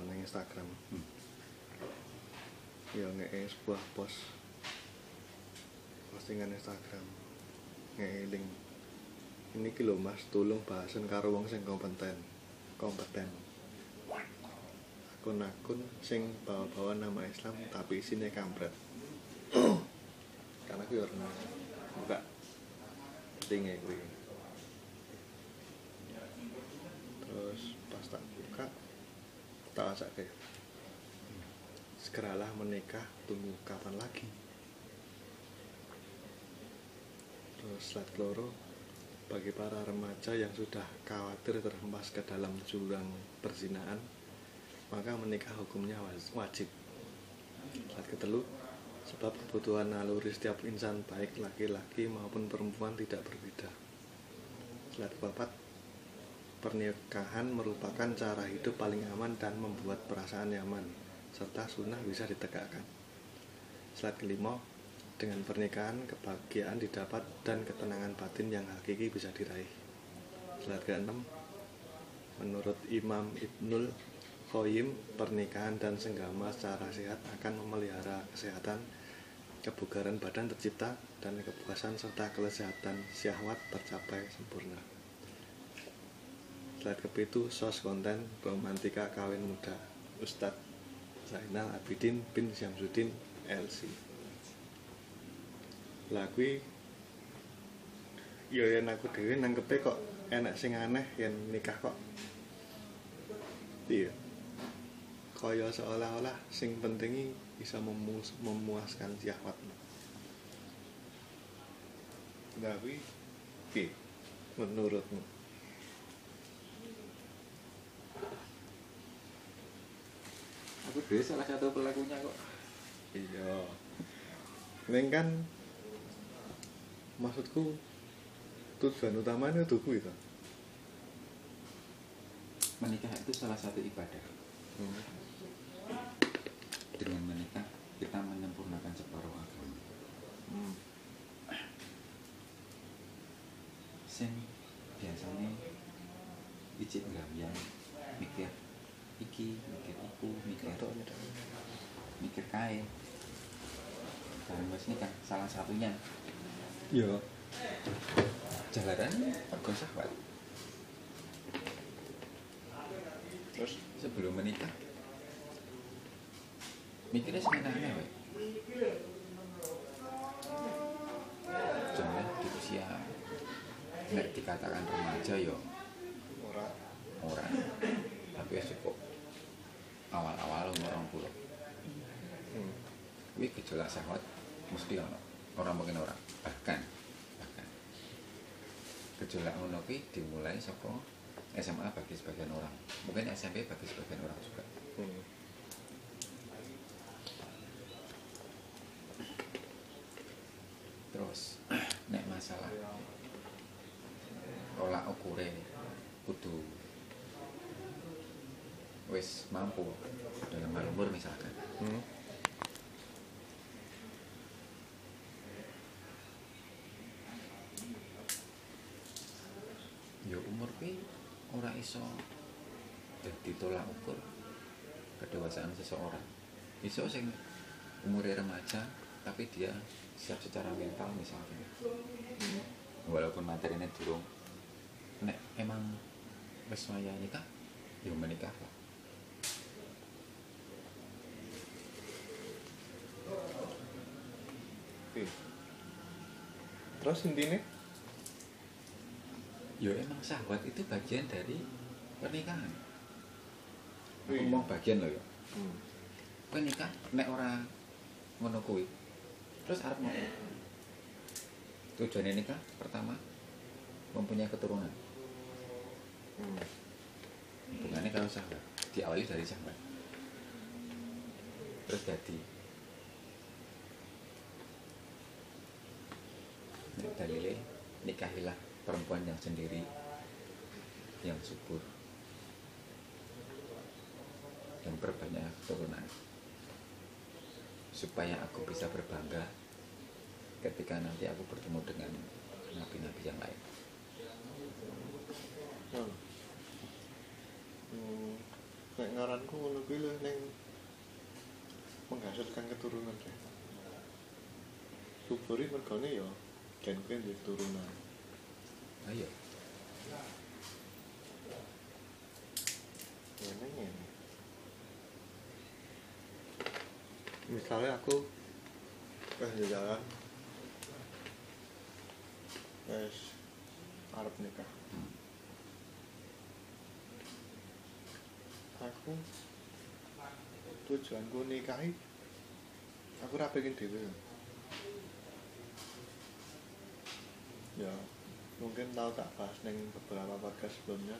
di Instagram. Ya nge sebuah post. Postingan Instagram. Nge link. Ini ki lho mas tolong bahasan karo wong sing kompeten. Kompeten. Akun-akun sing bawa-bawa nama Islam tapi isinya kampret. Karena aku pernah buka. Tinggi gue terus pas tak tak kayak segeralah menikah tunggu kapan lagi? Terus slide keloro bagi para remaja yang sudah khawatir terhempas ke dalam jurang perzinaan maka menikah hukumnya waj- wajib. Slide ketelu sebab kebutuhan naluri setiap insan baik laki-laki maupun perempuan tidak berbeda. Slide keempat Pernikahan merupakan cara hidup paling aman dan membuat perasaan nyaman, serta sunnah bisa ditegakkan. Slide kelima, dengan pernikahan kebahagiaan didapat dan ketenangan batin yang hakiki bisa diraih. Slide keenam, menurut Imam Ibnul Qayyim, pernikahan dan senggama secara sehat akan memelihara kesehatan, kebugaran badan tercipta, dan kepuasan serta kelezatan syahwat tercapai sempurna. Slide kepitu sos konten romantika kawin muda. Ustadz Zainal Abidin bin Syamsuddin LC kuwi ya yen aku dhewe nangkepe kok enak sing aneh yen nikah kok. Iya. Kaya seolah-olah sing penting bisa memus- memuaskan syahwat piye menurutmu Aku dhewe salah satu pelakunya kok. Iya. Neng kan maksudku tujuan utamanya itu kuwi to. Menikah itu salah satu ibadah. Hmm. Dengan menikah kita menyempurnakan separuh agama. Hmm. Sing biasanya icip yang mikir iki, mikir iku, mikir mikir kae. Dan wis nikah salah satunya. Iya. Jalaran mergo syahwat. Terus sebelum menikah mikirnya sebenarnya wae Jangan di usia nek dikatakan remaja yo ora ora tapi wis cukup awal-awal umur 20 hmm. kuwi gejolak syahwat mesti ono. Orang mungkin orang. Bahkan bahkan. Gejolak kuwi dimulai saka SMA bagi sebagian orang. Mungkin SMP bagi sebagian orang juga. Hmm. terus nek masalah tolak ukure kudu wis mampu dalam hal umur misalkan. Hmm. ya umur kuwi ora iso dadi tolak ukur kedewasaan seseorang. Iso sing umurnya remaja tapi dia siap secara mental misalnya walaupun materinya durung nek emang wis nikah ya menikah lah Terus intinya? Ya emang syahwat itu bagian dari pernikahan? Aku Iya. mau bagian loh ya hmm. nikah nek ora ngono kuwi. Terus arep mau tujuannya nikah pertama mempunyai keturunan. Hmm. hubungannya kalau sahabat. Diawali dari sahabat. Terus jadi Nek dalile nikahilah perempuan yang sendiri yang subur yang berbanyak keturunan supaya aku bisa berbangga ketika nanti aku bertemu dengan nabi-nabi yang lain Hmm. Hmm, ngaranku kuwi lho ning menghasilkan keturunan ya. Suburi mergane ya gen kuwi duwe keturunan. ayo Ngene ngene. Misalnya aku eh jalan wes arep nikah. Aku tujuanku nikahi aku ora pengen dhewe. Ya, mungkin tahu tak bahas neng beberapa podcast sebelumnya.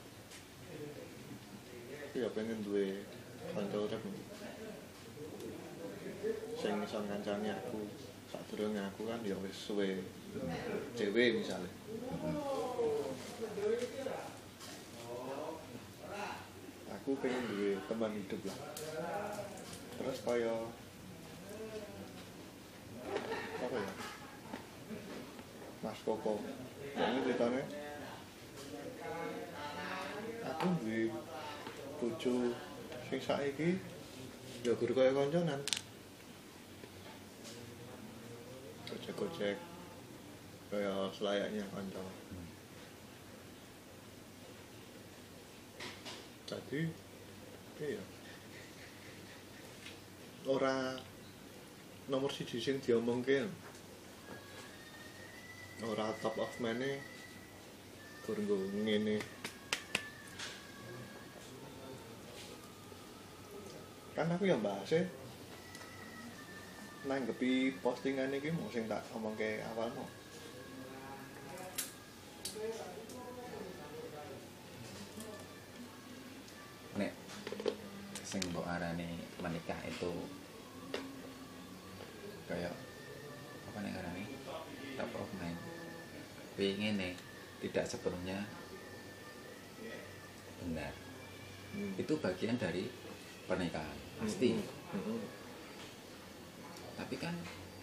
Aku ya pengen duwe kanca urip. Sing iso ngancani aku sadurunge aku kan ya wis suwe cewek misalnya. Aku pengen duwe teman hidup lah. Terus kaya apa ya? Mas Koko. Ini ceritanya aku duwe bojo sing saiki ya guru kaya konconan. Gojek-gojek kaya selayaknya kanca. Jadi iya. Ora nomor siji sing diomongke ora top of mind gur nggo ngene. Kan aku yang bahas nanggepi postingan iki mau sing tak omongke awal mau nek sing mbok arani menikah itu kayak pengen nih tidak sepenuhnya benar Hmm. itu bagian dari pernikahan pasti Hmm. Hmm. tapi kan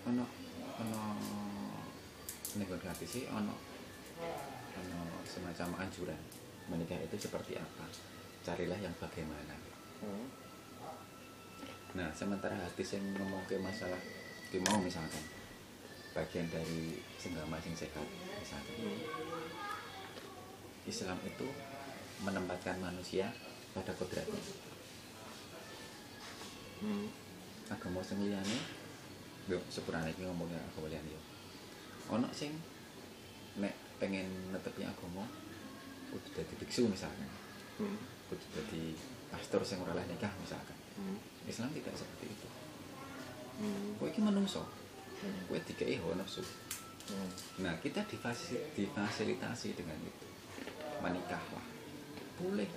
ono ono negosiasi sih ono ono semacam anjuran menikah itu seperti apa carilah yang bagaimana Hmm. nah sementara hati yang ngomong ke masalah mau misalkan bagian dari senggama sing sehat misalkan Hmm. Islam itu menempatkan manusia pada kodratnya Hmm. agama sing liyane yo sepurane iki ngomongnya agama liyane yo ono sing nek pengen netepi agama kudu dadi biksu misalkan Hmm. kudu dadi pastor sing ora oleh nikah misalkan Hmm. Islam tidak seperti itu Hmm. kowe iki menungso Kowe dikei hawa nafsu. Hmm. nah kita difasi- difasilitasi dengan itu. Menikahlah boleh.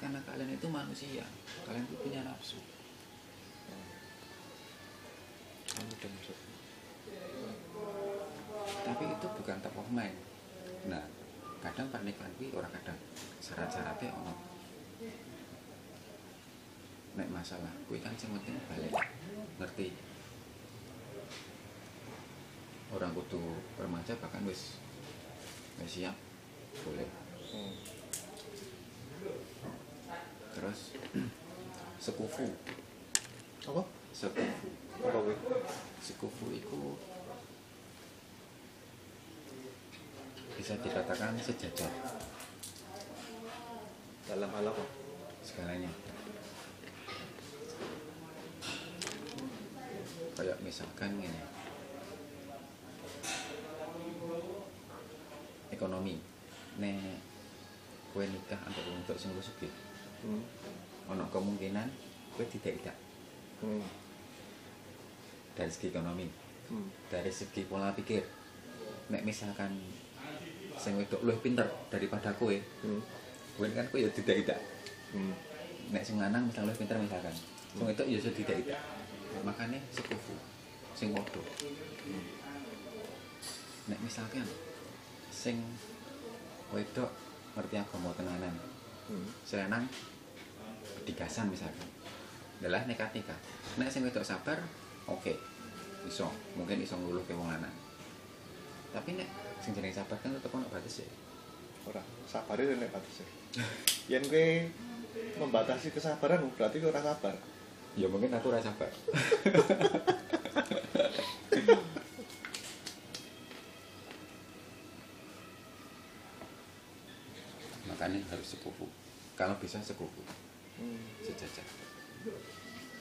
Karena kalian itu manusia. Kalian itu punya nafsu. Kamu udah masuk. tapi itu bukan top of mind. Nah kadang pernikahan kuwi orang kadang syarat-syaratnya ono. Nek masalah kuwi kan sing penting balik. Ngerti orang kudu remaja bahkan wis wis siap boleh Hmm. terus sekufu Apa? sekufu Apa kuwi? sekufu itu bisa dikatakan sejajar Dalam hal apa? segalanya kayak misalkan ini ekonomi nek kue nikah untuk untuk sing sugih Hmm. ono kemungkinan kue tidak tidak Hmm. dari segi ekonomi Hmm. dari segi pola pikir nek misalkan sing wedok luwih pinter daripada kue Hmm. kue kan kue ya tidak tidak Hmm. nek sing lanang misalnya luwih pinter misalkan sing wedok ya sudah tidak tidak makanya sekufu sing padha nek misalkan sing wedok ngerti agama tenanan. Hmm. sing lanang digasan misalkan. Adalah nekat nikah nek sing wedok sabar oke iso. Mungkin iso nguluh ke wong lanang. Tapi nek sing jenenge sabar kan tetep ono batas ya ora sabar itu nek batas yen kowe membatasi kesabaran berarti ora sabar. Ya mungkin aku ora sabar harus sekufu kalau bisa sekufu hmm. sejajar.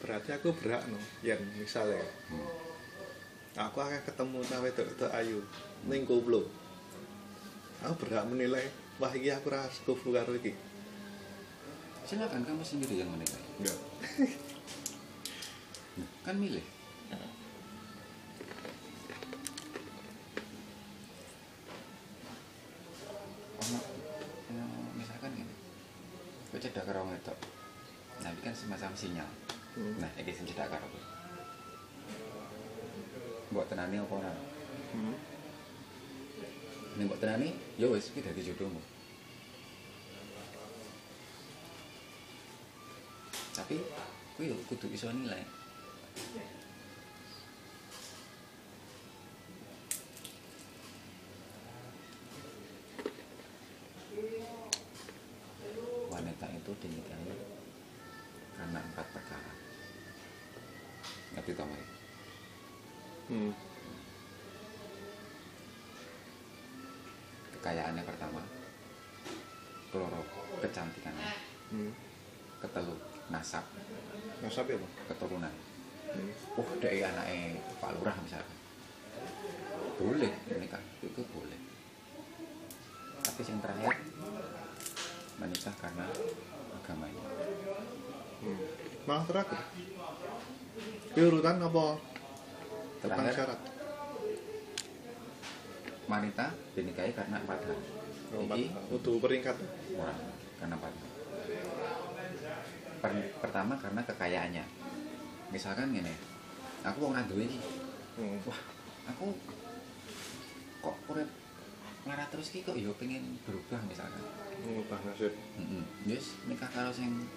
Berarti aku berhak no? Yen misalnya. Hmm. aku akan ketemu cawe itu ayu. Ning koplo aku berhak menilai wah iki aku ora sekufu karo iki. Silakan kamu sendiri yang menilai. Enggak kan milih sinyal. Hmm. nah ini sing cedak karo gue mbok tenani apa ora? Hmm. nek mbok tenani ya wis iki dadi jodohmu. Tapi kuwi kudu iso nilai Hmm. kekayaannya pertama keloro kecantikannya Hmm. ketelu nasab Nasab ya, Pak? keturunan Hmm. oh dari anaknya Pak Lurah misalnya boleh menikah itu boleh tapi yang terakhir menikah karena agamanya Hmm. Malah terakhir. Ini urutan apa? Terakhir syarat. wanita dinikahi karena empat hal Empat. Iki Kudu peringkat. orang karena empat hal Per- pertama karena kekayaannya misalkan gini aku mau ngadu ini Hmm. wah aku kok urip larat terus ki kok yo pengen berubah misalkan Mengubah nasib. Heeh. Yes, nikah karo sing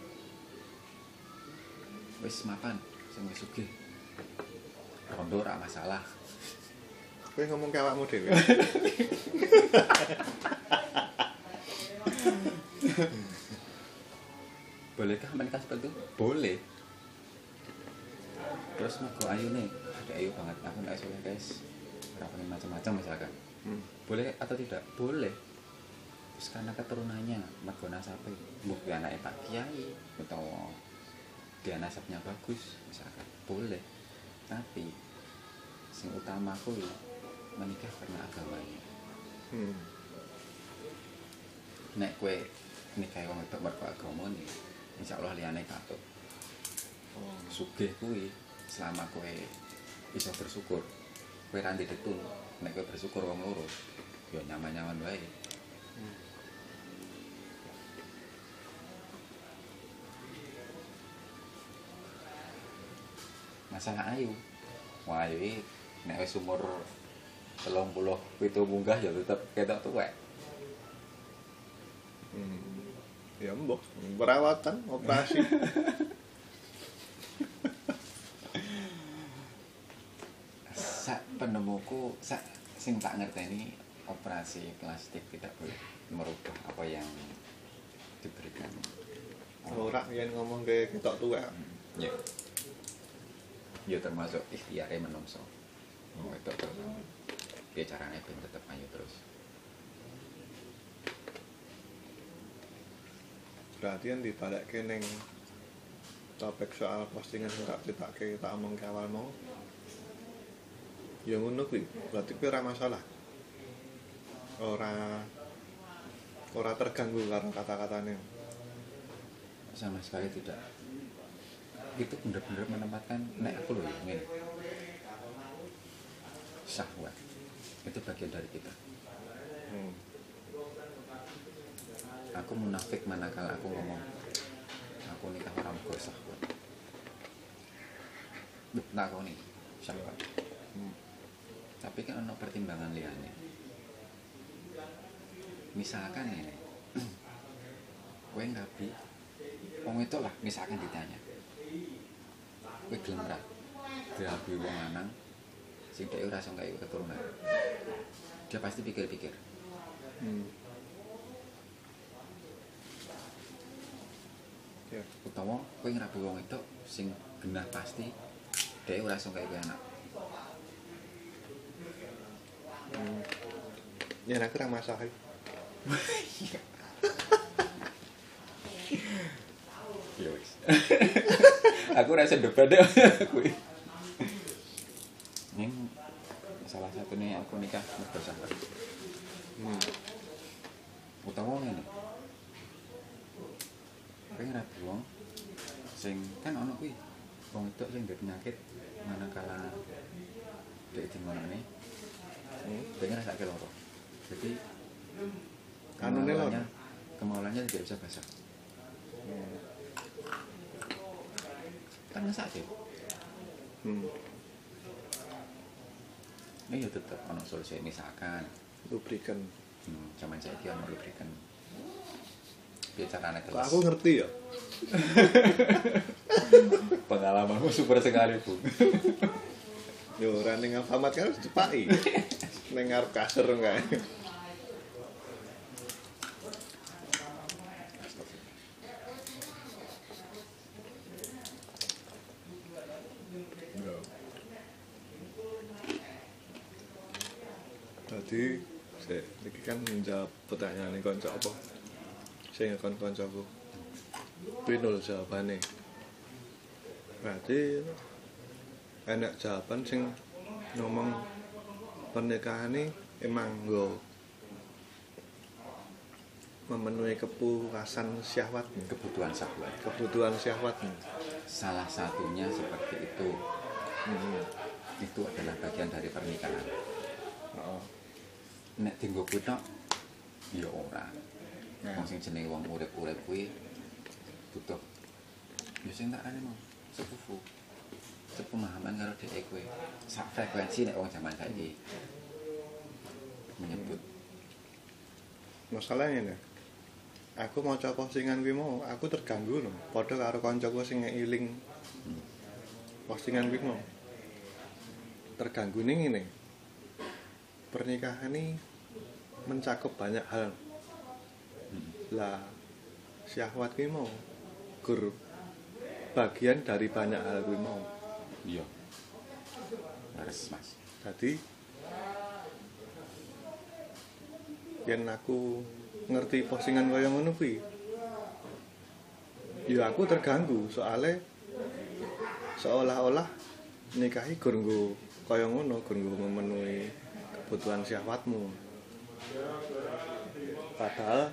wis mapan, sing wis sugih. Rondo ora masalah. Kowe ngomong ke awakmu dhewe. Bolehkah menikah seperti itu? Boleh. Terus mergo ayu nih, ada ayu banget. Aku nek soleh guys. Ora pengen macam-macam misalkan. Hmm. Boleh atau tidak? Boleh. Terus karena keturunannya, mergo nasabe, kuwi anake Pak Kiai utawa dia nasabnya bagus misalkan. Boleh. Tapi sing utama kuwi menikah karena agamanya. Hmm. Nek kue nikahi wong wedok mergo agama nih, insya Allah liyane katut. Oh. Sugih kuwi selama kue bisa bersyukur. Kue ra ndedetun, nek kue bersyukur wong loro, ya nyaman-nyaman wae. Masalah ayu. Wah, ayu iki nek wis umur 30 munggah ya tetep ketok tuwek. Hmm. Ya mbok, perawatan, operasi. sak penemuku sak sing tak ngerteni operasi plastik tidak boleh merubah apa yang diberikan Ora yen ngomong ke ketok tuwek. ya ya termasuk ikhtiare menungso oh, itu terutama ya caranya ben tetep ayo terus Berarti yang dibalekke ning topik soal postingan sing tak critake tak omong ke awal mau. Ya ngono kuwi. Berarti kuwi ora masalah. Ora ora terganggu karo kata-katane. sama sekali tidak itu benar-benar menempatkan nek aku loh ini syahwat. Itu bagian dari kita. Hmm. aku munafik manakala aku ngomong aku nikah orang mergo syahwat. Nah aku nih syahwat. Hmm. tapi kan ada pertimbangan liane misalkan ini kowe ngabi wong itu lah misalkan ditanya kowe gelem ra dirabi wong lanang sing dhek ora iso gawe keturunan. Dia pasti pikir-pikir. Hmm. ya. Utawa kowe ngrabi wong wedok sing genah pasti dhek ora iso gawe anak. Hmm. ya aku ra masalah. Ya wis aku rasa debat deh. Kuwi ning salah satu nih aku nikah sahabat hmm. utawa ngene kowe ngrabi wong sing kan ana kuwi. Wong wedok sing duwe penyakit manakala dhek dimonane hmm. dhek ngrasake loro jadi lho. kemauannya kemauannya tidak bisa basah kan ngesake hmm. ini ya tetep ana solusi misalkan. Lubrikan. Hmm, zaman saiki ana lubrikan. Piye carane Kok teles aku ngerti ya. Pengalamanmu super sekali bu. Yo ora ning Alfamart kan cepaki ning ngarep kasur enggak Tadi saya iki kan menjawab pertanyaan ini konco apa? Saya ngekon koncoku. Pinul jawabannya. Berarti enak jawaban sing ngomong pernikahan ini emang go memenuhi kepuasan syahwat kebutuhan syahwat kebutuhan syahwat salah satunya seperti itu hmm. itu adalah bagian dari pernikahan. Nek tinggo kuwi tok ya ora. Nah. wong sing jenenge wong urip-urip kuwi butuh. Ya sing tak mau sepupu. Sepemahaman karo dhek kuwi. Sak frekuensi nek wong zaman saiki menyebut. Masalahnya nih aku mau coba postingan kuwi mau aku terganggu loh padha karo kancaku sing ngiling postingan kuwi mau. Terganggu nih ini pernikahan ini mencakup banyak hal. Lah syahwat kuwi mau? Gur bagian dari banyak hal kuwi mau? Iya. Harus mas. Jadi yen aku ngerti postingan kaya ngono kuwi. Ya aku terganggu. Soalnya seolah-olah nikahi gur kaya ngono, gur memenuhi kebutuhan syahwatmu. Padahal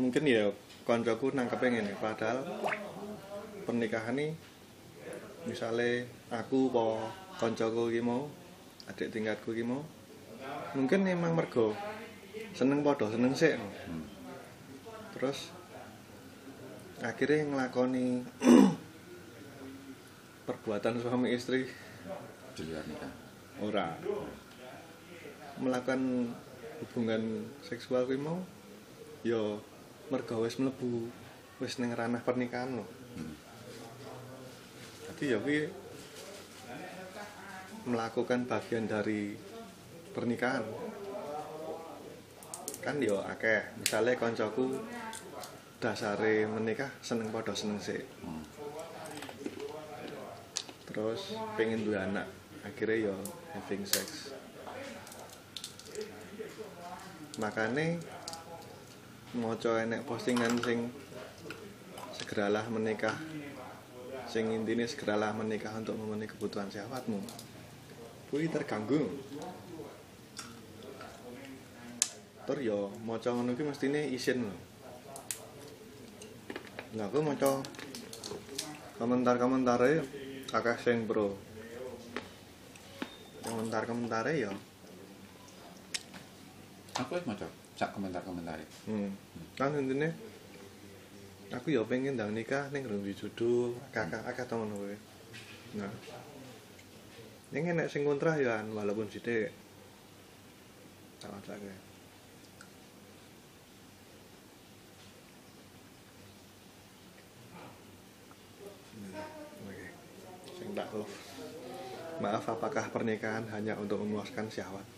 mungkin ya koncoku nangkepnya ngene, padahal pernikahan ini misalnya aku po koncoku iki mau adik tingkatku iki mau mungkin emang mergo seneng podo seneng sik. Hmm. terus akhirnya ngelakoni perbuatan suami istri. Di luar nikah. Ora. Melakukan hubungan seksual kuwi mau ya mergo wis mlebu wis ning ranah pernikahan lho hmm. Jadi ya kuwi melakukan bagian dari pernikahan. Kan yo akeh, misalnya koncoku dasare menikah seneng padha seneng sih. Hmm. Terus pengen duwe anak, akhirnya yo having sex. Makane moco enek postingan sing segeralah menikah sing intine segeralah menikah untuk memenuhi kebutuhan syahwatmu kuwi terganggu. Tur yo maca ngono ki mestine isin lho. Nah, aku maca komentar-komentare akeh sing pro komentar-komentare ya aku wis maca sak komentar-komentare hmm. kan intine aku ya pengen ndang nikah ning rung jodoh kakak akeh to ngono kuwi nah ning enek sing kontra ya an, walaupun sithik tak macake Hmm. Maaf, apakah pernikahan hanya untuk memuaskan syahwat?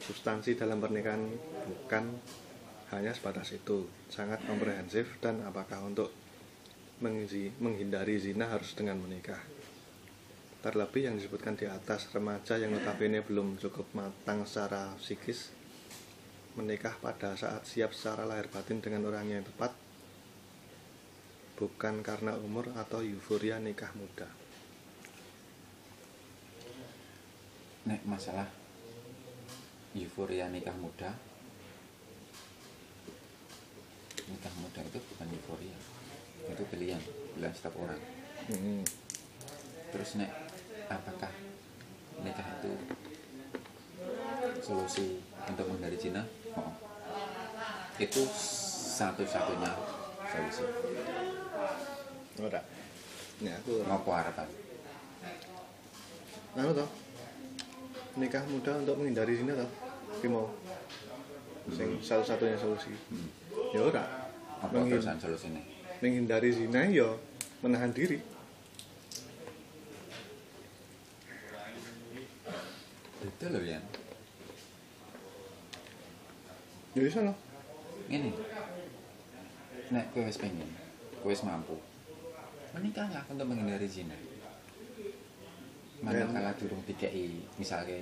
Substansi dalam pernikahan bukan hanya sebatas itu, sangat komprehensif dan apakah untuk menghindari zina harus dengan menikah? Terlebih yang disebutkan di atas, remaja yang notabene belum cukup matang secara psikis menikah pada saat siap secara lahir batin dengan orang yang tepat bukan karena umur atau euforia nikah muda. nek masalah euforia nikah muda nikah muda itu bukan euforia itu pilihan pilihan setiap orang Hmm. terus nek apakah nikah itu solusi untuk menghindari zina oh. itu satu-satunya solusi Ora. Nek aku ngopo harapan anu toh. Nikah muda untuk menghindari zina toh. Ki mau. Sing satu-satunya solusi. Hmm. Ya ora. apa Menghin- terusan solusinya menghindari zina ya menahan diri. itu loh ya Ya bisa loh. ini nek kowe wis pengen kowe wis mampu menikahlah untuk menghindari zina manakala durung dikei misalnya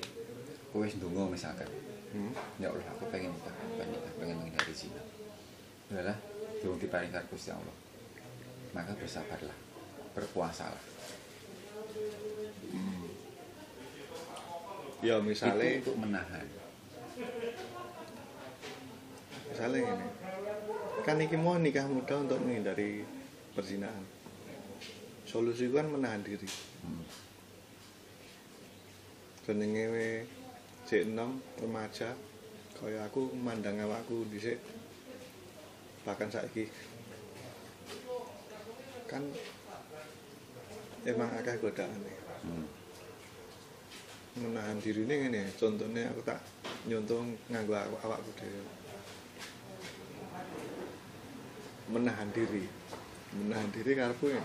kowe wis ndonga misalkan. Hmm. ya Allah aku pengen nikah pengen nikah pengen menghindari zina. Udahlah durung diparing karo Gusti Allah. Maka bersabarlah berpuasalah. Ya misalnya itu untuk menahan. Misalnya ini kan iki mau nikah muda untuk menghindari perzinahan solusi kan menahan diri. Hmm. Jenenge we cek enom remaja. Kaya aku mandang awakku dhisik. Bahkan saiki. Kan emang akeh godaan Hmm. menahan diri ini ngene contohnya aku tak nyontoh nganggo awak awakku dhewe. Menahan diri. Menahan diri karepku ya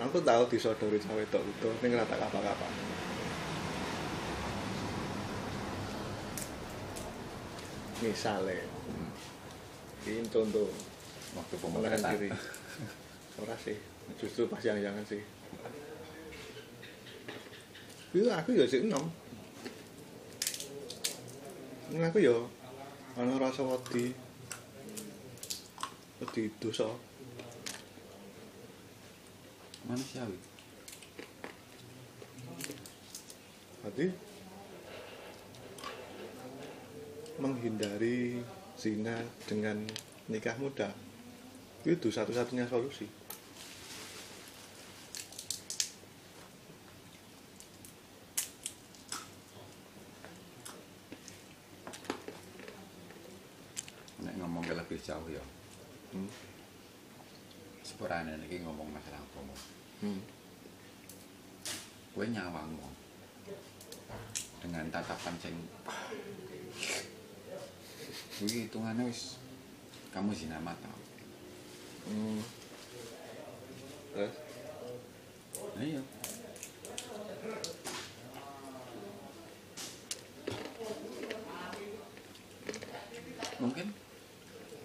aku tahu disodori cawe tok itu ning ora tak apa-apa misale Hmm. ini contoh waktu pemotretan diri ora sih justru pas yang jangan sih Iya, aku ya sik enom. Ini aku ya ana rasa wedi. Wedi dosa. manusiawi Berarti menghindari zina dengan nikah muda itu satu-satunya solusi. nek ngomong lebih jauh ya Hmm. sepurane iki ngomong masalah agama Hmm. kowe nyawang dengan tatapan sing kuwi hitungannya wis kamu zina mata Hmm. Terus iya mungkin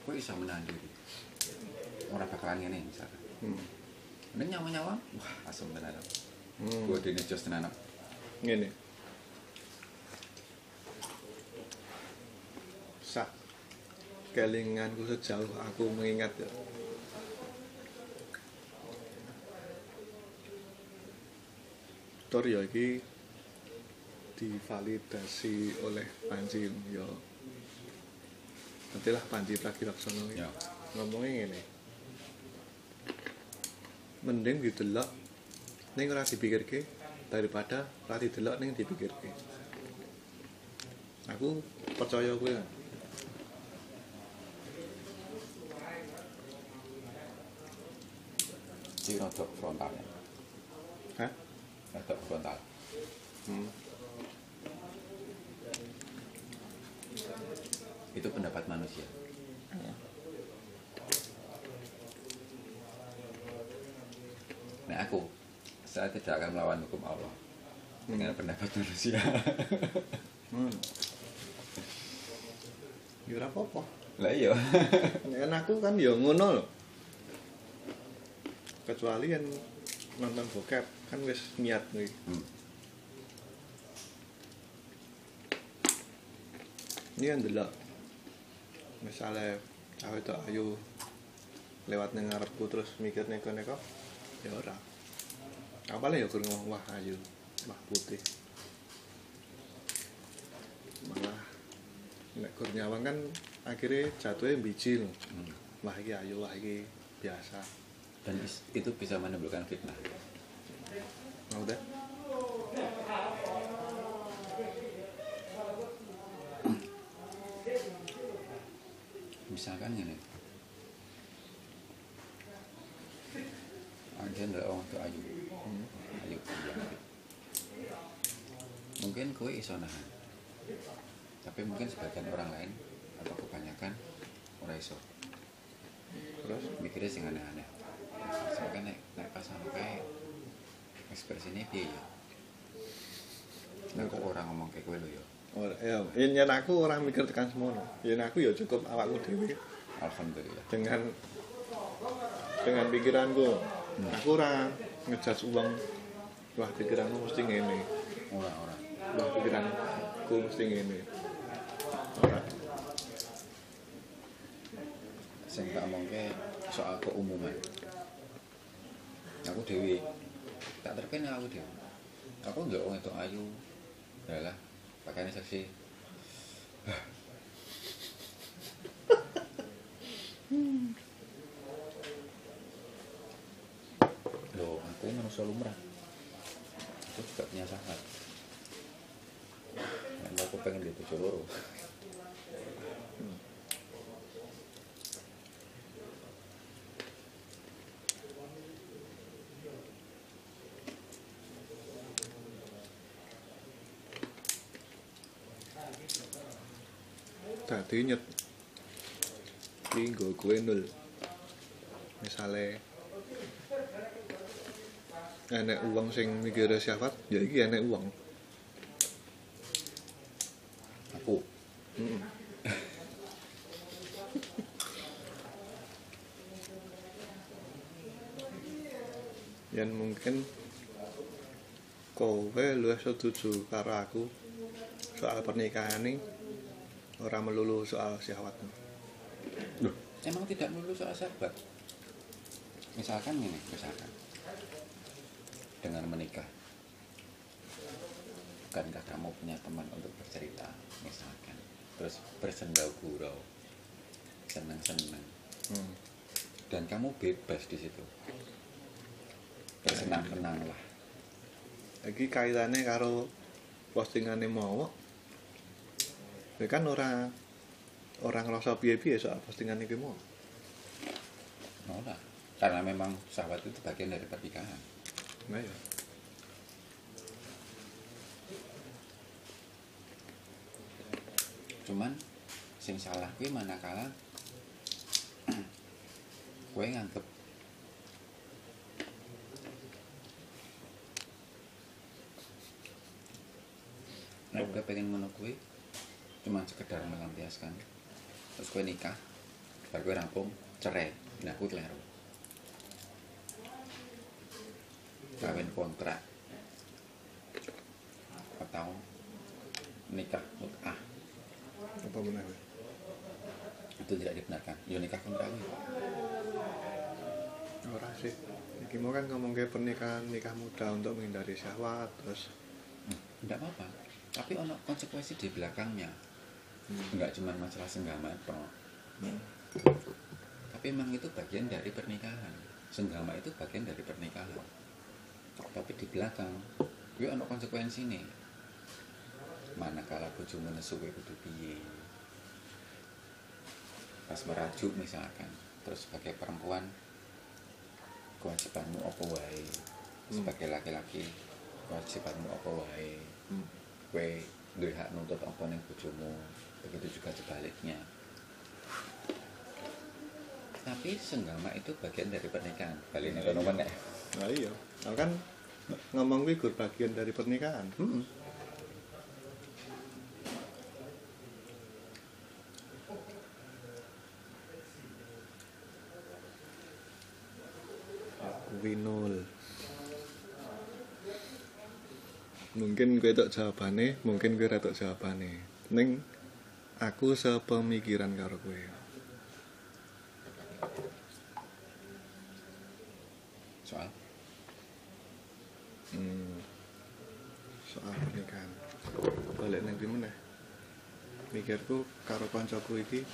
kowe bisa menahan diri ora bakalan ngene misalkan hmm. Ini nyawa-nyawa, wah asem tenan. Hmm. Gue dene jos tenan. Ngene. Kelinganku sejauh aku mengingat ya. Tor ya iki divalidasi oleh Panji ya. Nantilah Panji Pragiwaksono Ya. ngomongnya ngene. Mending didelok ning ora dipikirke daripada ora didelok ning dipikirke. Aku percaya kuwi. Di rodok frontalnya. Hah? Rodok frontal. Hmm. Itu pendapat manusia. Nah aku, saya tidak akan melawan hukum Allah dengan pendapat manusia Hmm. Ya apa-apa. lah iya Nek aku kan ya ngono lho. Kecuali yang nonton bokep kan wis niat nih. Hmm. Ini kan delok. Misalnya cawe itu ayu lewat ngarepku terus mikir neko-neko ya ora. Apalagi ya kur ngomong wah ayu, wah putih. Malah nek kur nyawang kan akhirnya jatuhnya biji loh. Hmm. Wah iki ayu, wah iki biasa. Dan itu bisa menimbulkan fitnah. Mau deh. misalkan gini. Ada orang tuh ayu. Ayu iya. mungkin kue iso nahan. Tapi mungkin sebagian orang lain atau kebanyakan orang iso. Terus? Mikirnya sing aneh-aneh soalnya nek nek pas sampai ekspresinya piye ya Nek kok orang ngomong kayak gue lo ya ora ya yen aku orang mikir tekan semono. Yen aku ya cukup awakku dhewe alhamdulillah dengan dengan pikiranku. Aku ora ngejudge uang wah pikiranmu mesti ngene. orang-orang Wah pikiranku mesti ngene. Ora. sing tak omongke soal keumuman aku dewi. Tak terkena aku dewi. Aku nggak wong itu ayu. Yalah pakainya seksi Loh, aku manusia lumrah. Aku juga punya sahabat. Aku pengen di tujuh Dadi nyet iki nggo kowe nul. Misale enek uang sing mikire syahwat, ya iki enek uang. aku Heeh. Yen mungkin kowe luwih setuju karo aku soal pernikahan ini ora melulu soal syahwat. Loh, emang tidak melulu soal sahabat. Misalkan gini, misalkan dengan menikah, bukankah kamu punya teman untuk bercerita, misalkan, terus bersendau gurau, senang-senang, Hmm. dan kamu bebas di situ, bersenang-senanglah. Iki kaitannya karo postingane mau. Ya kan ora orang ngerasa piye-piye soal postingan iki mau. Nolak. Karena memang sahabat itu bagian dari pernikahan. Nah ya. cuman sing salah kuwi manakala kowe nganggep Nek pengen ngono kuwi cuma sekedar melampiaskan. Terus kowe nikah baru kowe rampung cerai nah kuwi keliru kawin kontrak. Atau nikah mut'ah Apa kowe? itu tidak dibenarkan. Ya nikah kontrak kuwi Ora sih. Iki mau kan ngomong kayak pernikahan nikah muda untuk menghindari syahwat terus tidak apa-apa. Tapi ono konsekuensi di belakangnya hmm. nggak cuma masalah senggama toh Hmm. tapi memang itu bagian dari pernikahan senggama itu bagian dari pernikahan tapi di belakang gue ono konsekuensi nih manakala bojomu nesu kowe kudu piye pas merajuk misalkan terus sebagai perempuan kewajibanmu apa wae Hmm. sebagai laki-laki kewajibanmu apa wae Hmm. kue duwe hak nuntut apa ning bojomu begitu juga sebaliknya. Tapi senggama itu bagian dari pernikahan. Balik nih kono meneh Nah iya. Nah, kan ngomong kuwi gur bagian dari pernikahan. Mm-mm. kuwi nol mungkin gue tok jawabane mungkin gue tok jawabane. Ning aku sepemikiran karo kowe. Soal? Hmm. soal pernikahan. Balik nang ndi meneh mikirku karo kancaku iki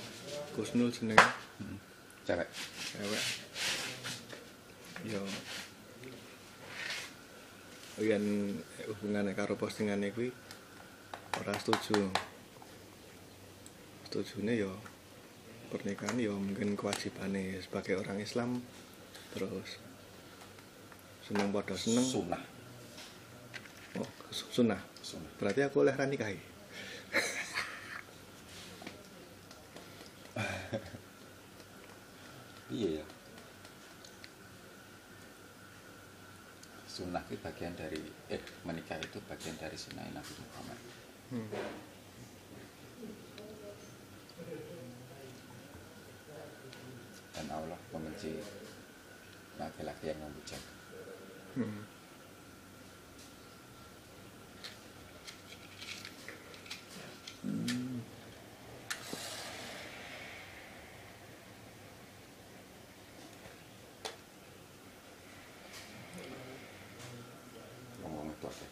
Kusnul jenenge. Cewek. Cewek. Yo. Yen hubungannya karo postingannya kuwi ora setuju setujune yo pernikahan yo mungkin kewajibannya sebagai orang Islam terus seneng pada seneng. Sunnah. Oh, sunnah. Sunnah. Berarti aku oleh nikahi? Iya ya. Sunnah itu bagian dari eh menikah itu bagian dari sunnah Nabi Muhammad. Hmm. Dan Allah membenci laki-laki yang membujang Hmm. ngomong itu apa?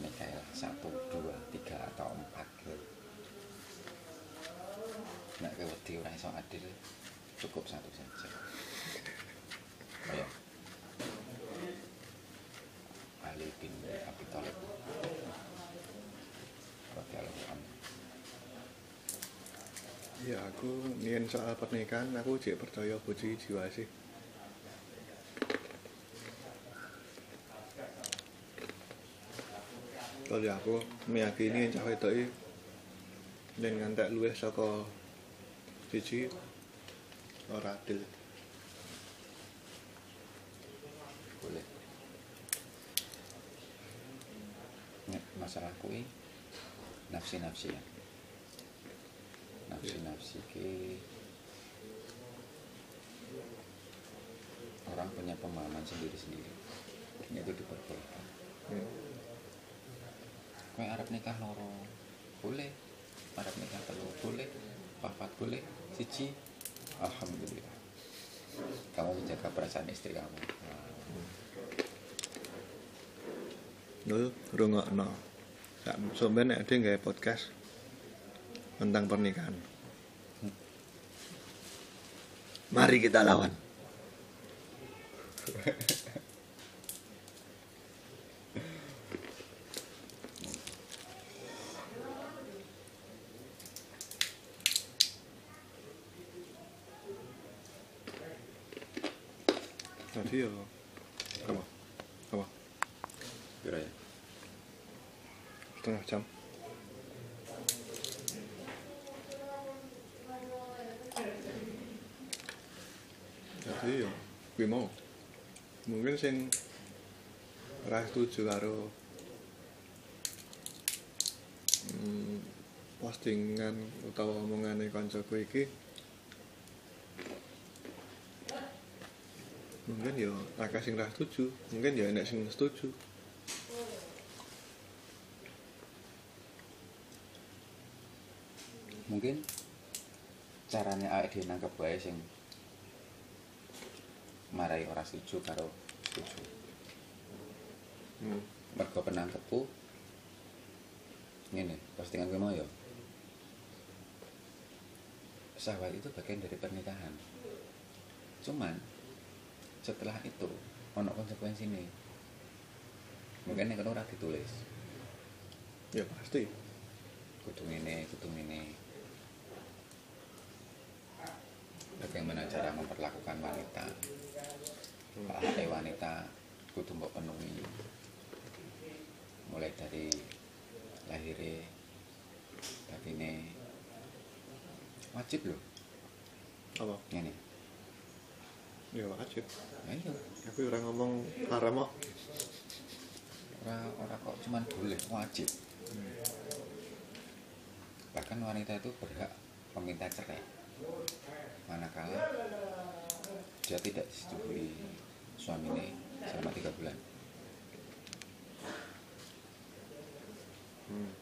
Nikah ya satu dua tiga atau empat gitu nek kewedi ora iso adil cukup satu saja. Ali bin Abi Thalib radhiyallahu anhu ya aku nian soal pernikahan aku cek percaya bojo jiwa sih. Kalau aku meyakini cah wedok iki yen ngantek luwih saka siji ora adil. boleh. Nek masalah kui nafsi nafsi ya. Nafsi nafsi ki orang punya pemahaman sendiri sendiri itu diperbolehkan. Hmm. kue Arab nikah loro boleh. Arab nikah telu boleh. Papat boleh siji alhamdulillah kamu menjaga perasaan istri kamu Nul rungokno. Sak sampeyan nek ade gawe podcast tentang pernikahan. Mari kita lawan. Tadi ya apa? Apa? Kira ya Setengah jam. Jadi ya, kuwi mau. Mungkin sing ora setuju karo hmm, postingan utawa omongane kancaku iki mungkin ya akeh sing ra setuju mungkin ya enek sing setuju. Mungkin caranya awake dhewe nangkep wae sing marai ora setuju karo setuju hmm. mergo penangkepku ngene postingan gue mau ya. Syahwat itu bagian dari pernikahan. Cuman setelah itu ono konsekuensi nih mungkin yang ora ditulis. Ya pasti. Kudu ini kudu ini bagaimana cara memperlakukan wanita? Hak wanita kudu mbok penuhi. Mulai dari lahirnya batine wajib loh apa? Ini ya wajib ayo aku orang ngomong haram kok. Ora ora kok cuman boleh wajib. Bahkan wanita itu berhak meminta cerai. Manakala dia tidak disetujui suaminya selama tiga bulan. Hmm.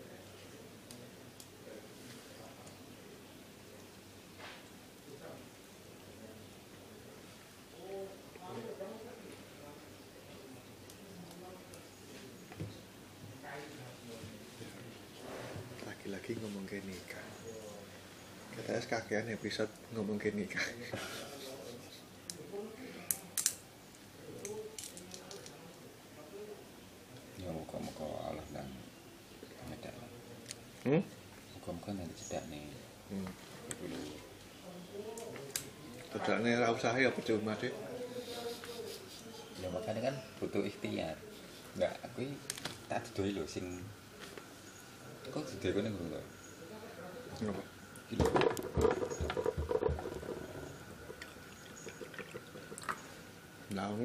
lagi-lagi ngomong ke nikah. Kita kakean episode ngomong ke nikah. Ya muka-muka Allah dan nyedak hmm? muka-muka nanti cedak nih. Hmm. Tidaknya ora usah ya percuma deh ya makanya kan butuh ikhtiar. Enggak aku tak didoi lho sing kok didoi kene ngono lho Ngapa? iki lho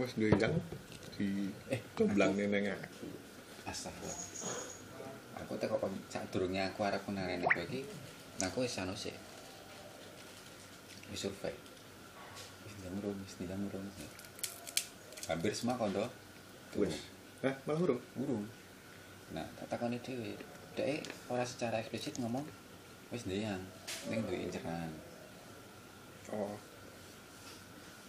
Wis nduyang di Eh, gomblang neng aku. astagfirullah. Aku teko kon sak durunge aku arep nang kowe iki nah aku wis anu wis survei. Wis ndamurung wis ndamurung. Hampir semua kondo Wis. Eh, malah urung. burung. Nah tak takoni dhewe. Dhek ora secara eksplisit ngomong wis ndeyang ning duwe inceran Oh,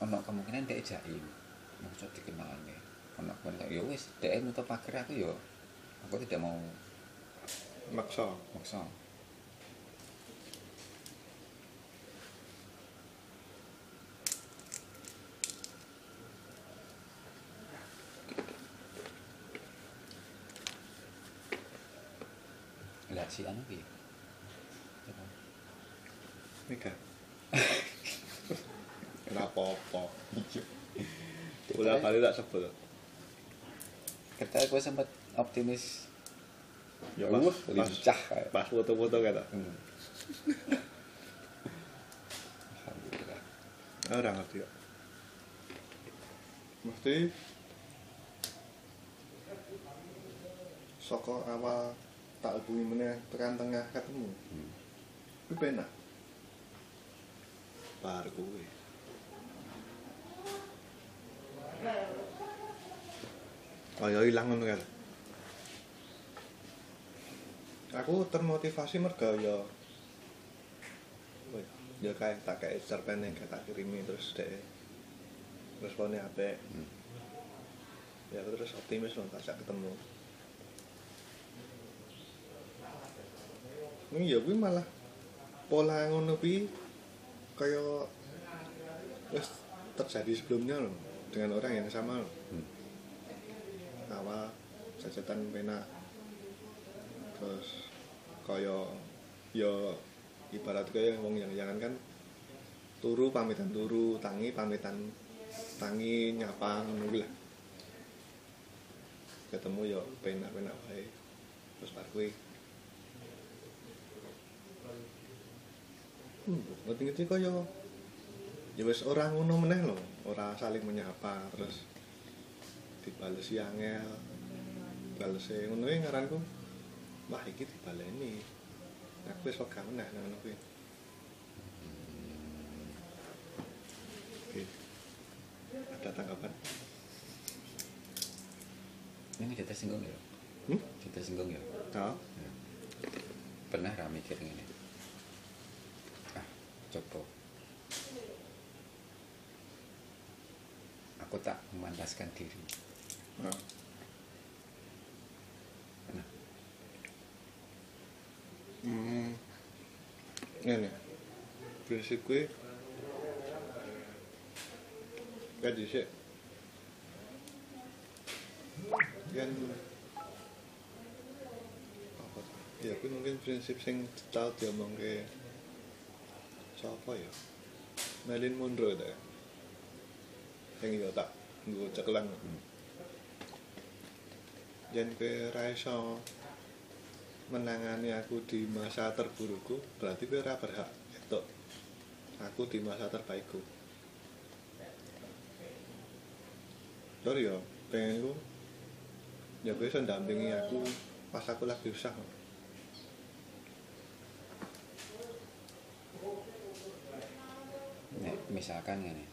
ono kemungkinan dhek jaim maksud dikenalane ono kemungkinan ya wis dhek nutup pager aku ya aku tidak mau maksa. maksa lah si anu piye Apa? Nikah. Ora apa-apa. Bola bali tak sebel. kita aku sempat optimis Ya Uh, pas, lincah kayak. pas foto-foto kata. Hmm. Alhamdulillah Ora ngerti kok. Mesti saka awal tak hubungi meneh tekan tengah ketemu. Hmm. Penak. Bar kuwi. Kaya ilang ngono kan. Aku termotivasi merga ya ya kayak tak kayak cerpen yang tak kirimi terus deh responnya apa Hmm. ya aku terus optimis loh tak ketemu ini ya gue malah pola ngono kuwi kaya wis terjadi sebelumnya loh dengan orang yang sama loh Hmm. Awal jajetan penak terus kaya ya ibarat kaya wong yang jangan kan turu pamitan turu tangi pamitan tangi nyapa ngono lah. Ketemu ya penak-penak wae terus bar kuwi. Hmm, ngerti-ngerti kaya ya wis ora ngono meneh lho, ora saling menyapa terus dibalesi angel. Balese ngono kuwi ngaranku. Wah, iki dibaleni. Aku wis meneh nang ngono kuwi. Ada tanggapan? ini kita singgung ya Hmm? kita singgung ya Tahu? pernah ra mikir ngene ah coba aku tak memantaskan diri Nah. pernah Hmm. Ngene. Prinsip dhisik kan apa ta? ya kuwi mungkin prinsip sing tau diomongke sapa ya Marilyn Monroe ta ya sing yo tak nggo cekelan yen kowe ra iso menangani aku di masa terburukku berarti kowe ora berhak entuk aku di masa terbaikku sorry ya pengen ku ya gue iso ndampingi aku pas aku lagi susah Nek misalkan ngene.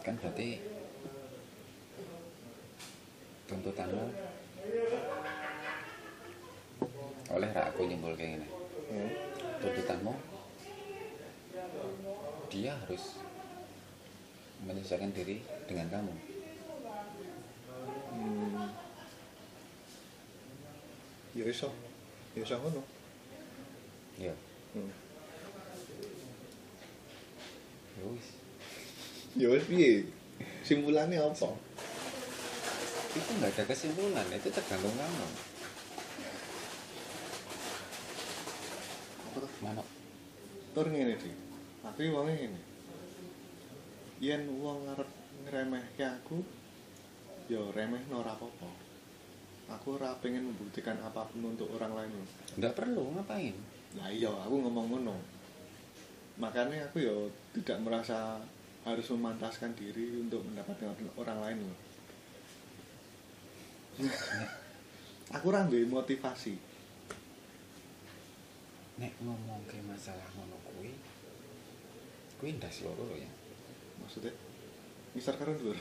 Kan berarti tuntutanmu oleh ra aku nyimpul kayak gini. hmm. Tuntutanmu dia harus menyesuaikan diri dengan kamu. Hmm. ya iso ya iso ngono Ya, hmm. ya wis. ya wis piye simpulannya apa Itu nggak ada kesimpulan, itu tergantung kamu. Mana? tur ngene aku iki wonge ngene. Yen wong ngarep ngremehke aku ya remehno ora apa-apa. Aku ora pengen membuktikan apa pun untuk orang lain Nggak perlu ngapain? lah iya aku ngomong ngono. Makanya aku ya tidak merasa harus memantaskan diri untuk mendapatkan orang lain loh aku ora duwe motivasi Nek ngomong ke masalah ngono kuwi, kuwi ndas loro lho ya. maksudnya misal karo dhuwur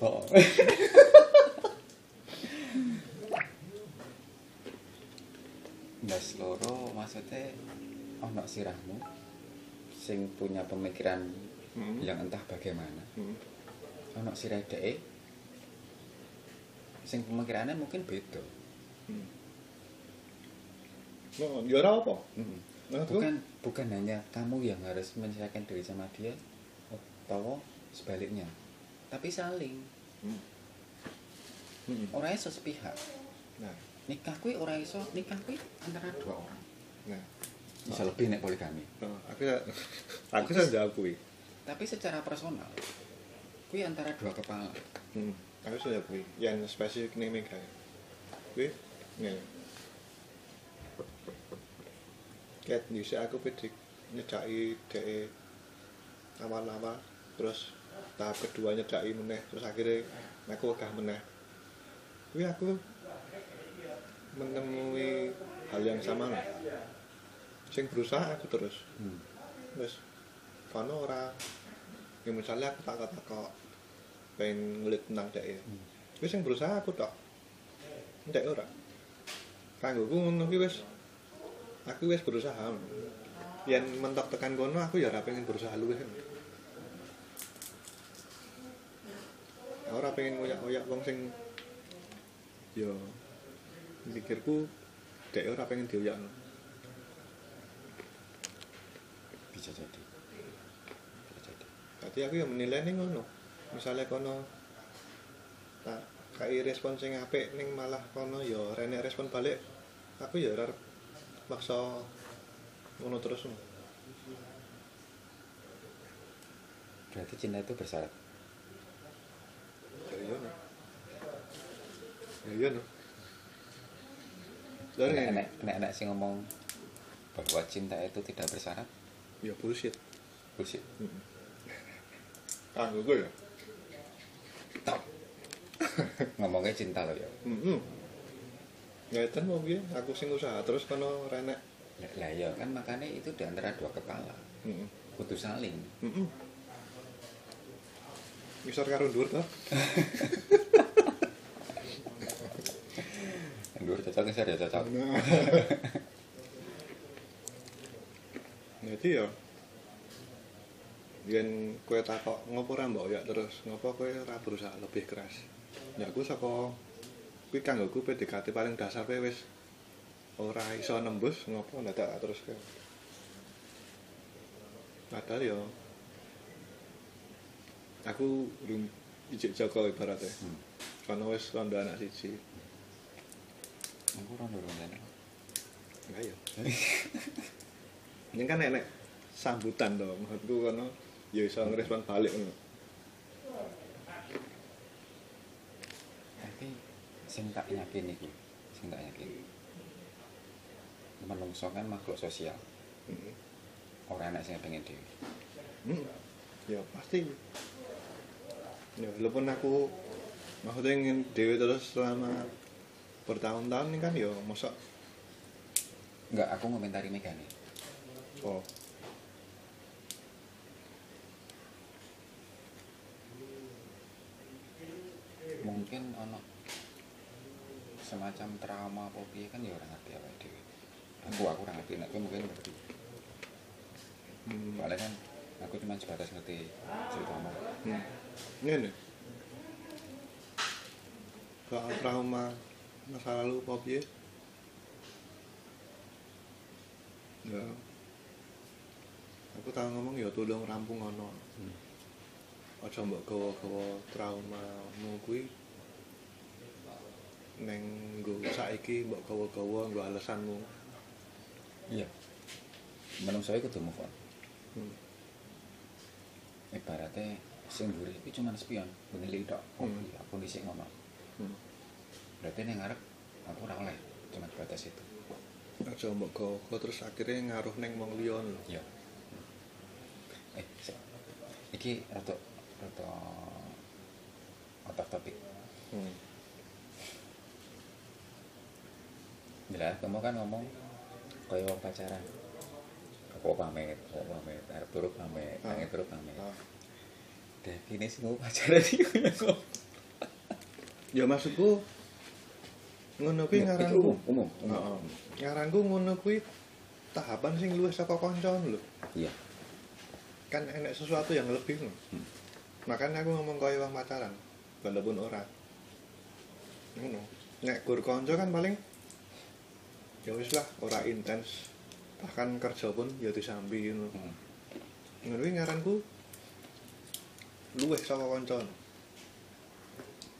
Oh. Ndas loro maksudnya ono sirahmu sing punya pemikiran Hmm. yang entah bagaimana. Hmm. Ono sirah dhek sing pemikirannya mungkin beda. Hmm. No, ya ora apa. Mm. Maksudku, Bukan bukan hanya kamu yang harus menyesuaikan diri sama dia atau sebaliknya. Tapi saling. Hmm. Hmm. Ora iso sepihak. Nah, Nikah kuwi ora iso, nikah kuwi antara dua orang. nah. Bisa lebih nek poligami. Oh, aku aku bisa jawab kuwi. Tapi secara personal kuwi antara dua kepala. Hmm. Aku bisa jawab kuwi. Yang spesifik ning Mega. Kuwi ngene. Ket dhisik aku pedik nyedaki dhek awal-awal terus tahap kedua nyedaki meneh terus akhirnya aku wegah meneh. Kuwi aku menemui hal yang sama lah. Sing berusaha aku terus. Hmm. Wes kono ora ya misalnya aku tak kok kok pengen ngulik tentang dek ya. Hmm. Wis sing berusaha aku tok. Ndek ora. Kanggo ku ngono ki wis aku wis berusaha. Yen mentok tekan kono aku ya ora pengen berusaha luwih. Ora pengen ngoyak-ngoyak wong sing ya mikirku dek ora pengen dioyak. Bisa jadi. Bisa jadi. Berarti aku yang menilai nih ngono. Misalnya kono tak kai respon sing apik ning malah kono ya rene respon balik. Aku ya ora maksa ngono terus. Berarti cinta itu bersyarat. Ya iya no. Ya iya no. Nek sing ngomong bahwa cinta itu tidak bersyarat, Ya bullshit. bullshit. Heeh. Kanggo gue ya. Ngomongnya cinta loh ya. Heeh. Ngeten mau piye? Aku sing usaha terus kono renek. Lah ya kan makanya itu di antara dua kepala. Heeh. Kudu saling. Heeh. Misor karo dhuwur to? Yang dulu cocok ya cocok. Nah. Jadi ya yen kowe takok ngopo ora mbok ya terus ngopo kowe ora berusaha lebih keras. Ya aku saka kuwi kanggo ku PDKT paling dasar kowe wis ora iso nembus ngopo ndak terus kowe. Padahal ya aku belum ijik Joko ibaratnya. Hmm. Karena wis rondo anak siji. Aku rondo rondo Enggak ya. Ini kan enek sambutan dong. Maksudku kono ya iso ngerespon balik ngono. Tapi sing tak yakin iki, sing tak yakin. menungso kan makhluk sosial Hmm. orang anak sing pengen dhewe Hmm. Ya pasti. Ya walaupun aku maksudnya ingin dewi terus selama bertahun-tahun ini kan ya masa enggak aku ngomentari Megane oh mungkin ono semacam trauma apa piye kan ya orang ngerti apa dhewe. Aku aku ora ngerti. Nek kowe mungkin ngerti. Hmm. soalnya kan aku cuma sebatas ngerti ceritamu hmm. ini soal trauma masa lalu apa piye? Ya aku tahu ngomong ya tolong rampung ono Hmm. aja mbok gawa-gawa trauma kuwi. Neng nggo saiki mbok gawa-gawa nggo alasanmu. Iya. Menungso iku kudu move on. Hmm. ibaratnya sing mburi iki cuma spion benili tok oh Hmm. aku dhisik ngono Hmm. berarti ning ngarep aku ora oleh cuma batas itu. Aja mbok gawa terus akhirnya ngaruh neng wong liya lho. Iya eh iki rada rada out of topic hmm. jelas kamu kan ngomong kaya wong pacaran. Aku pamit aku pamit. Arep turu pamit Ah. nangis turu pamit. Ah. definisi mau pacaran iki kaya kok ya maksudku ngono kuwi Itu ngaranku. umum umum umum. Ngaranku ngono kuwi tahapan sing luwih saka kancan lho. Iya kan enek sesuatu yang lebih lho Hmm. makanya aku ngomong kaya wong pacaran walaupun ora. Ngono. Nek gur kanca kan paling ya wis lah ora intens. Bahkan kerja pun ya disambi ngono. Hmm. ngono ngaranku luwih saka kanca.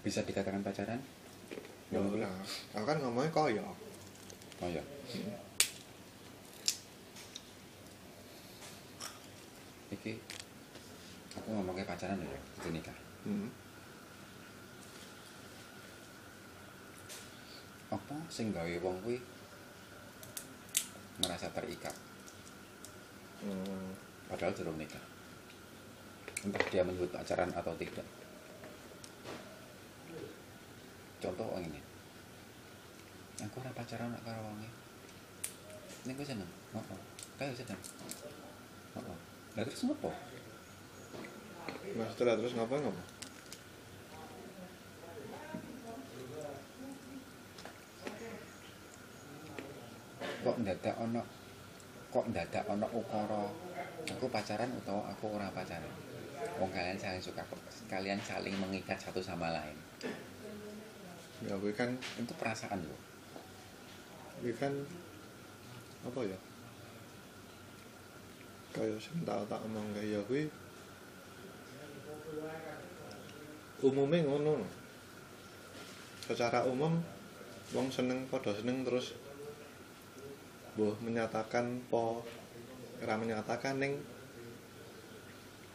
Bisa dikatakan pacaran? Ya aku kan ngomongnya kaya. Oh iya iki aku ngomongnya pacaran ya itu nikah. Hmm. apa sing gawe wong kuwi merasa terikat? Hmm. padahal belum nikah. Entah dia menyebut pacaran atau tidak. Contoh orang ini. Aku ora pacaran nak karo wonge. Ning kowe seneng heeh kae seneng heeh lah terus ngopo Nah setelah terus ngapa ngapa? kok ndadak ono kok ndadak ono ukara? Aku pacaran utawa aku ora pacaran? Wong kalian saling suka kalian saling mengikat satu sama lain. Ya gue kan, itu perasaan loh gue kan apa ya? Kayak sing tak tak omong kayak gue umumnya ngono. Secara umum wong seneng pada seneng terus boh menyatakan po ora menyatakan ning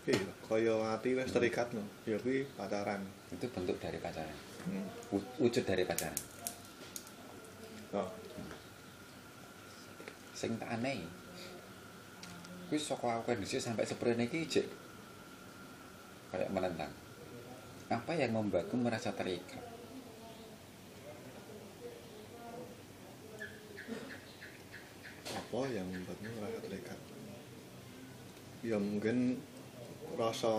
iya kaya ati wis terikat no ya kuwi pacaran itu bentuk dari pacaran hmm. Wu- wujud dari pacaran oh. sing tak aneh kuwi saka aku kondisi sampai seperti iki jek kayak menentang. Apa yang membuatku merasa terikat? Apa yang membuatmu merasa terikat? Ya mungkin rasa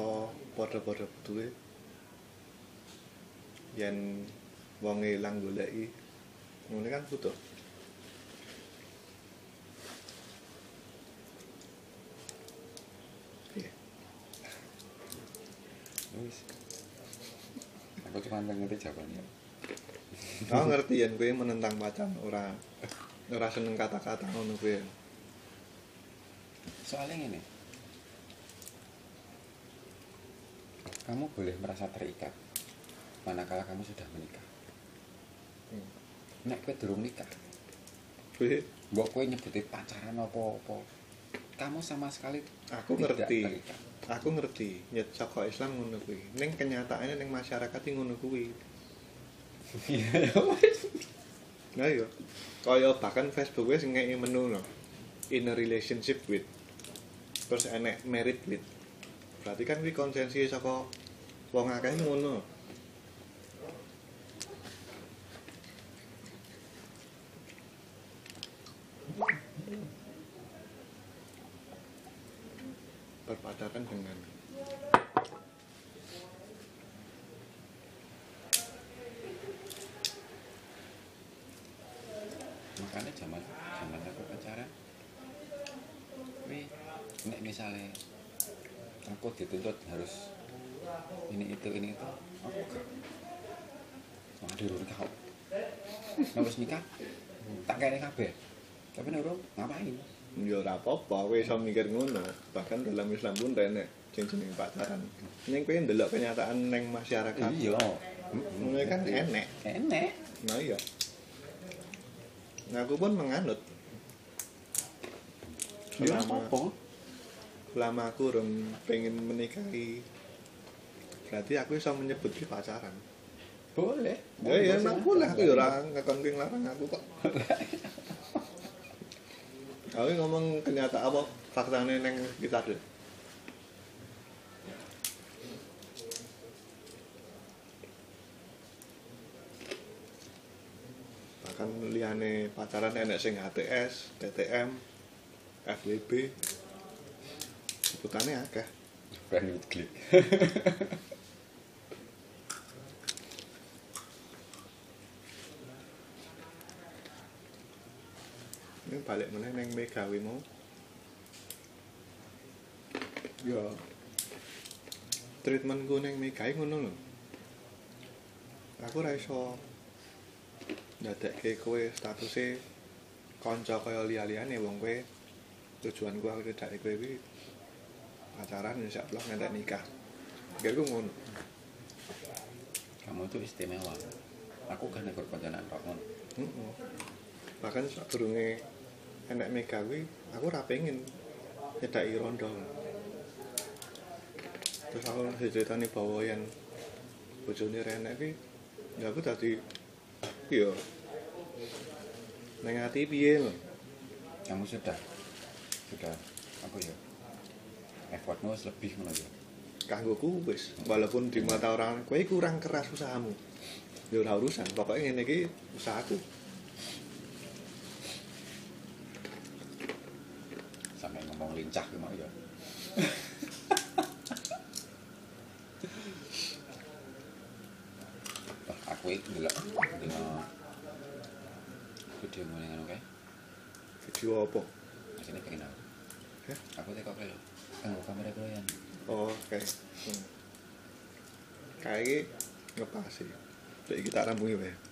pada-pada betul yen wong ilang goleki ngono kan butuh Iya. Wis aku cuma ngerti jawabannya Aku ngerti yen kowe menentang pacan ora ora seneng kata-kata ngono kuwi. soalnya ini kamu boleh merasa terikat manakala kamu sudah menikah Hmm. nek kowe durung nikah Kowe mbok kowe nyebuti pacaran apa-apa kamu sama sekali aku tidak ngerti. terikat. Aku ngerti. Ya saka Islam ngono kuwi. Ning kenyataannya ning masyarakat iki ngono kuwi. Iya, wis. Nah iya. Kaya bahkan Facebook wis ngeki menu no. In a relationship with. Terus enek married with. Berarti kan kuwi konsensi saka wong akeh ngono. Berpacaran dengan makanya zaman zaman aku pacaran wih nek misalnya aku dituntut harus ini itu ini itu aku gak. Waduh urun kau harus nikah tak kayak kabeh. Tapi nek ngapain Ya ora apa-apa, kowe iso mikir ngono. Bahkan dalam Islam pun enek sing jeneng pacaran. Ning kowe ndelok kenyataan ning masyarakat. iya Ngono kan enek. enek Nah iya. Nah, aku pun menganut. ya Selama, apa selama aku urung pengen menikahi berarti aku bisa menyebut di pacaran. boleh Ya ya emang boleh aku ya ora ngekon kowe nglarang aku kok. Aku ngomong kenyataan apa faktanya neng kita deh. Bahkan liane pacaran enek sing HTS, TTM, FWB. Sebutannya akeh. friend with balik mana neng Megawi mau? Ya, treatmentku neng Megawi ngono lho. Aku ora iso ndadekke kowe statuse kanca kaya liya-liyane wong kowe tujuanku aku tidak kowe kuwi pacaran insyaallah ngantek nikah. Pikirku ngono. kamu itu istimewa aku kan ikut konconan kok ngono Heeh. Bahkan sadurunge enek Megawi, aku ora pengen nyedaki rondo. Terus aku diceritani bahwa yang bojone renek ki ya aku tadi iya. Neng ati piye lho? Kamu sudah sudah apa ya? Effortmu wis lebih ngono ya? Kanggoku wis walaupun di mata orang kowe kurang keras usahamu. Ya ora urusan pokoknya ngene iki usahaku sampai ngomong lincah gimana ya Wah, aku itu dulu dulu video mulai ngono kae video apa asine pengen aku Hah? aku teko kae lho kanggo kamera koyan Oh, oke. Hmm. Kayak iki ngepas sih. Lek kita rampungi wae.